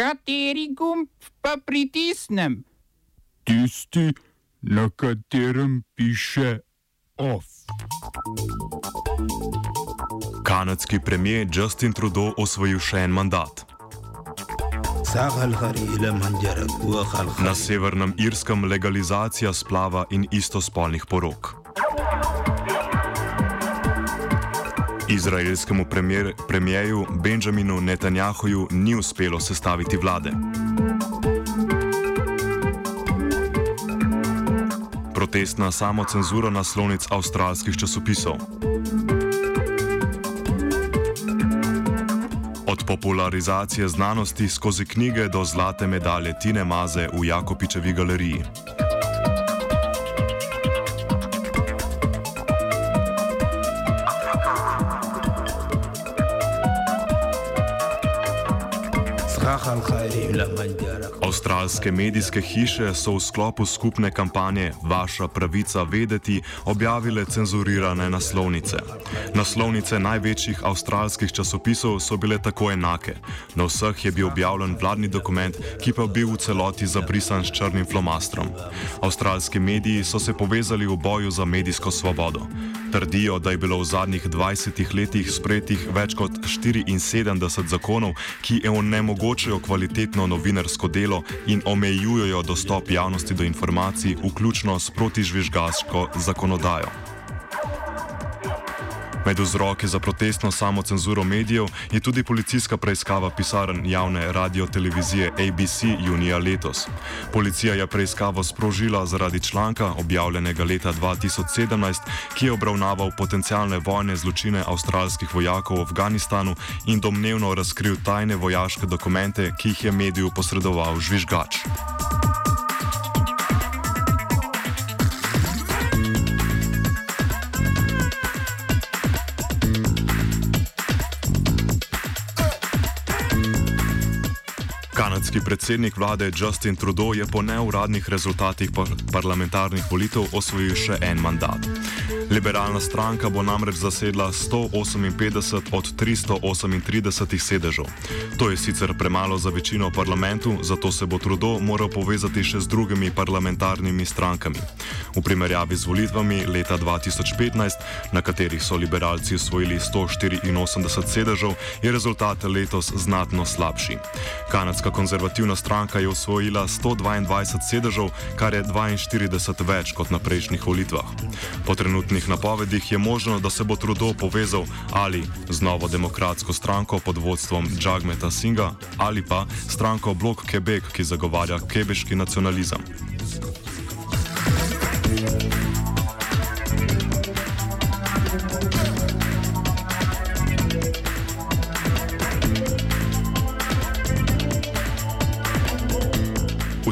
Kateri gumb pa pritisnem? Tisti, na katerem piše OF. Kanadski premijer Justin Trudeau osvojil še en mandat. Na severnem Irskem legalizacija splava in istospolnih porok. Izraelskemu premier, premijeju Benjaminu Netanjahuju ni uspelo sestaviti vlade. Protestna samocenzura naslovnic avstralskih časopisov. Od popularizacije znanosti skozi knjige do zlate medalje Tine Maze v Jakopičevi galeriji. Avstralske medijske hiše so v sklopu skupne kampanje Vaša pravica vedeti objavile cenzurirane naslovnice. Naslovnice največjih avstralskih časopisov so bile tako enake. Na vseh je bil objavljen vladni dokument, ki pa je bil v celoti zabrisan s črnim flomastrom. Avstralski mediji so se povezali v boju za medijsko svobodo. Trdijo, da je bilo v zadnjih 20 letih sprejetih več kot 74 zakonov, ki onemogočajo kvalitetno novinarsko delo in omejujejo dostop javnosti do informacij, vključno s protižvižgaško zakonodajo. Med vzroki za protestno samocenzuro medijev je tudi policijska preiskava pisarn javne radio-televizije ABC junija letos. Policija je preiskavo sprožila zaradi članka, objavljenega leta 2017, ki je obravnaval potencijalne vojne zločine avstralskih vojakov v Afganistanu in domnevno razkril tajne vojaške dokumente, ki jih je mediju posredoval žvižgač. Kanadski predsednik vlade Justin Trudeau je po neuradnih rezultatih par parlamentarnih volitev osvojil še en mandat. Liberalna stranka bo namreč zasedla 158 od 338 sedežev. To je sicer premalo za večino v parlamentu, zato se bo Trudeau moral povezati še z drugimi parlamentarnimi strankami. V primerjavi z volitvami leta 2015, na katerih so liberalci osvojili 184 sedežev, je rezultat letos znatno slabši. Kanadska konzervativna stranka je osvojila 122 sedežev, kar je 42 več kot na prejšnjih volitvah. Po trenutnih napovedih je možno, da se bo Trudeau povezal ali z novo demokratsko stranko pod vodstvom Jagmeta Singa ali pa stranko Blok Quebec, ki zagovarja kebeški nacionalizem. V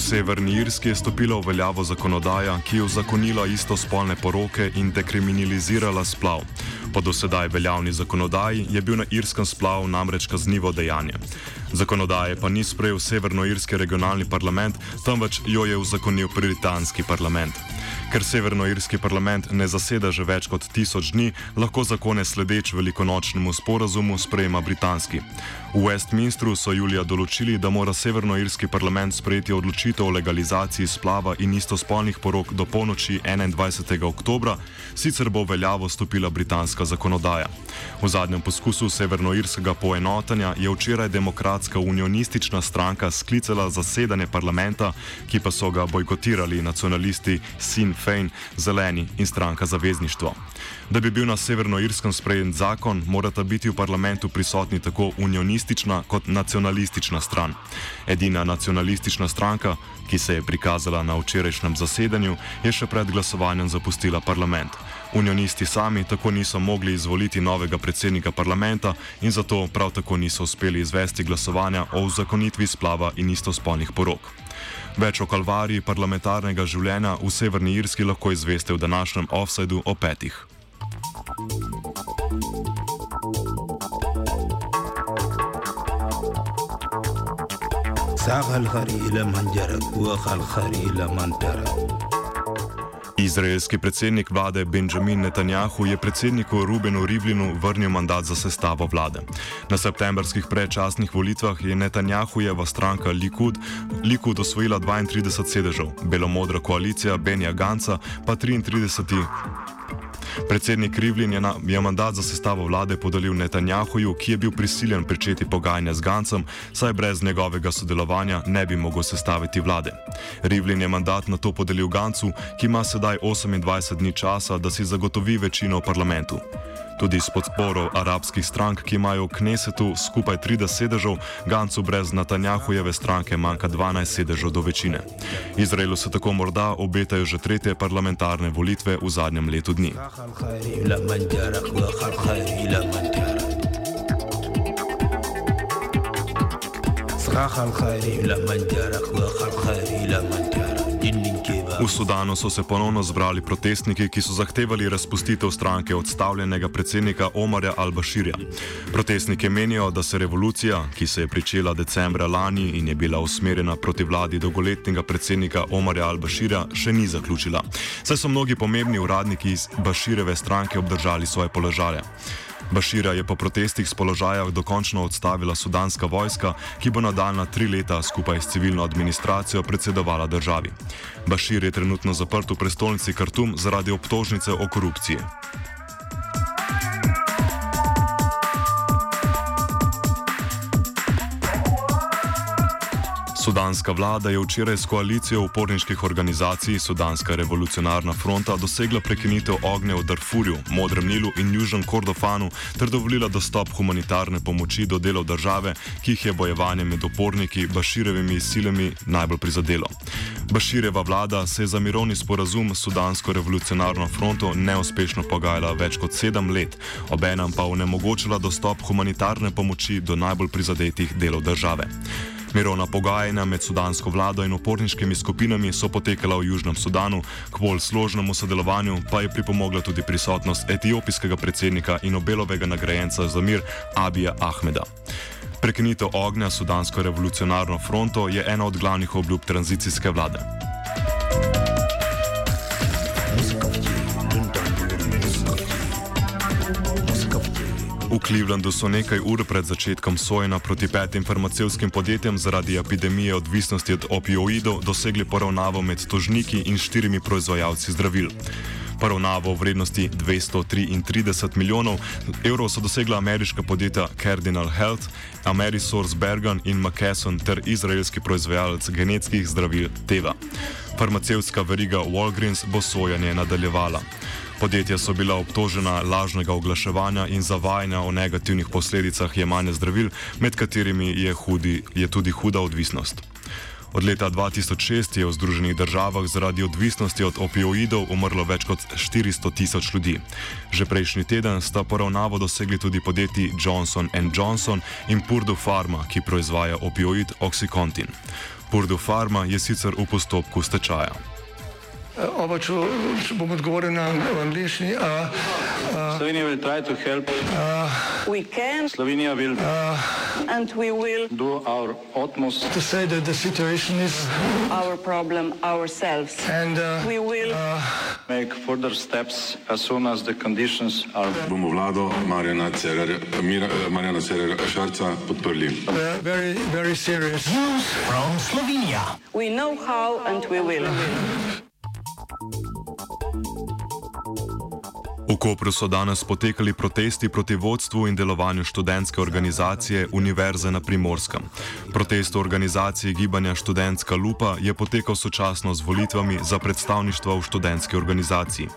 Severni Irski je stopila v veljavo zakonodaja, ki je uzakonila istospolne poroke in dekriminalizirala splav. Po dosedaj veljavni zakonodaji je bil na irskem splav namreč kaznivo dejanje. Zakonodaje pa ni sprejel Severnoirski regionalni parlament, temveč jo je uzakonil britanski parlament. Ker Severnoirski parlament ne zaseda že več kot tisoč dni, lahko zakone sledeč velikonočnemu sporazumu sprejema britanski. V Westminstru so julija določili, da mora Severnoirski parlament sprejeti odločitev o legalizaciji splava in istospolnih porok do polnoči 21. oktobra, sicer bo veljavo stopila britanska zakonodaja. V zadnjem poskusu Severnoirskega poenotanja je včeraj demokratska unionistična stranka sklicala zasedanje parlamenta, ki pa so ga bojkotirali nacionalisti Sinn Fein, Zeleni in stranka Zavezništvo. Da bi bil na Severnoirskem sprejet zakon, morata biti v parlamentu prisotni tako unionistična kot nacionalistična stran. Edina nacionalistična stranka, ki se je prikazala na včerajšnjem zasedanju, je še pred glasovanjem zapustila parlament. Unionisti sami tako niso mogli izvoliti novega predsednika parlamenta in zato prav tako niso uspeli izvesti glasovanja o uzakonitvi splava in istospolnih porok. Več o kalvariji parlamentarnega življenja v Severni Irski lahko izveste v današnjem offsajdu o petih. Izraelski predsednik vlade Benjamin Netanjahu je predsedniku Rubenu Rivlinu vrnil mandat za sestavo vlade. Na septembrskih predčasnih volitvah je Netanjahujeva stranka Likud, Likud osvojila 32 sedežev, belomodra koalicija Benja Ganca pa 33. Predsednik Rivlin je, na, je mandat za sestavo vlade podelil Netanjahuju, ki je bil prisiljen pričeti pogajanja z Gancem, saj brez njegovega sodelovanja ne bi mogel sestaviti vlade. Rivlin je mandat na to podelil Gancu, ki ima sedaj 28 dni časa, da si zagotovi večino v parlamentu. Tudi s podporo arabskih strank, ki imajo v Knesetu skupaj 30 sedežev, Gancu brez Natanjahujeve stranke manjka 12 sedežev do večine. Izraelu se tako morda obetajo že tretje parlamentarne volitve v zadnjem letu dni. صراحة الخير إلى من جارك وخير خير إلى من جارك V Sudanu so se ponovno zbrali protestniki, ki so zahtevali razpustitev stranke odstavljenega predsednika Omarja Al-Bashirja. Protestniki menijo, da se revolucija, ki se je pričela decembra lani in je bila usmerjena proti vladi dolgoletnega predsednika Omarja Al-Bashirja, še ni zaključila. Saj so mnogi pomembni uradniki iz Bashireve stranke obdržali svoje položaje. Bašira je po protestih z položaja dokončno odstavila sudanska vojska, ki bo nadaljna tri leta skupaj s civilno administracijo predsedovala državi. Bašir je trenutno zaprt v prestolnici Kartum zaradi obtožnice o korupciji. Sudanska vlada je včeraj s koalicijo uporniških organizacij Sudanska revolucionarna fronta dosegla prekinitev ognja v Darfurju, Modrem Nilu in Južnem Kordofanu ter dovolila dostop humanitarne pomoči do delov države, ki jih je bojevanje med uporniki Baširevimi silami najbolj prizadelo. Bašireva vlada se je za mirovni sporazum s Sudansko revolucionarno fronto neuspešno pogajala več kot sedem let, obenem pa onemogočila dostop humanitarne pomoči do najbolj prizadetih delov države. Mirovna pogajanja med sudansko vlado in uporniškimi skupinami so potekala v Južnem Sudanu, k bolj složnemu sodelovanju pa je pripomogla tudi prisotnost etiopijskega predsednika in Nobelovega nagrajenca za mir Abija Ahmeda. Prekinitev ognja Sudansko revolucionarno fronto je ena od glavnih obljub tranzicijske vlade. V Clevelandu so nekaj ur pred začetkom sojena proti petim farmacevskim podjetjem zaradi epidemije odvisnosti od opioidov dosegli poravnavo med tožniki in štirimi proizvajalci zdravil. Poravnavo v vrednosti 233 milijonov evrov so dosegla ameriška podjetja Cardinal Health, Amerisource Bergen in McKesson ter izraelski proizvajalec genetskih zdravil Teva. Farmacevska veriga Walgreens bo sojanje nadaljevala. Podjetja so bila obtožena lažnega oglaševanja in zavajanja o negativnih posledicah jemanja zdravil, med katerimi je, hudi, je tudi huda odvisnost. Od leta 2006 je v Združenih državah zaradi odvisnosti od opioidov umrlo več kot 400 tisoč ljudi. Že prejšnji teden sta poravnavo dosegli tudi podjetji Johnson Johnson in Purdue Pharma, ki proizvaja opioid Oxycontin. Purdue Pharma je sicer v postopku stečaja. Oba, če, če bom odgovoril na angliški. Slovenija will try to help. Uh, we can. Slovenija will. Uh, and we will. Do our utmost. To say that the situation is. Our problem ourselves. And uh, we will. Uh, make further steps as soon as the conditions are. Bomo vlado Marjana Cererja Šarca podprli. Very, very serious. News from Slovenia. We know how and we will. Kopru so danes potekali protesti proti vodstvu in delovanju študentske organizacije Univerze na Primorskem. Protest v organizaciji gibanja Študentska lupa je potekal sočasno z volitvami za predstavništvo v študentski organizaciji.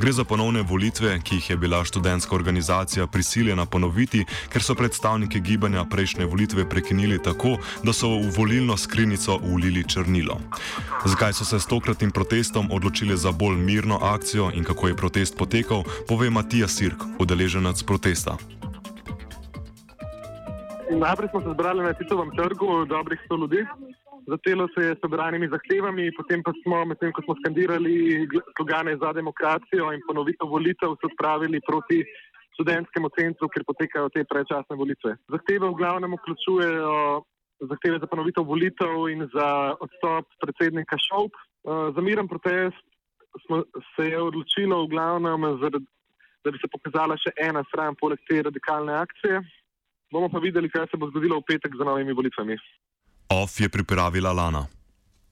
Gre za ponovne volitve, ki jih je bila študentska organizacija prisiljena ponoviti, ker so predstavniki gibanja prejšnje volitve prekinili tako, da so v volilno skrinico ulili črnilo. Zakaj so se s tokratnim protestom odločili za bolj mirno akcijo in kako je protest potekal, pove Matija Sirk, udeleženec protesta. Najprej smo se zbrali na Titovem trgu, dobrih 100 ljudi. Zatelo se je s obranjenimi zahtevami, potem pa smo, medtem ko smo skandirali slogane za demokracijo in ponovitev volitev, se odpravili proti študentskemu centru, kjer potekajo te prečasne volitve. Zahteve v glavnem vključujejo zahteve za ponovitev volitev in za odstop predsednika Šop. Za miren protest smo, se je odločilo v glavnem, zaradi, da bi se pokazala še ena stran poleg te radikalne akcije. Bomo pa videli, kaj se bo zgodilo v petek z novimi volitvami. OF je pripravila Lana.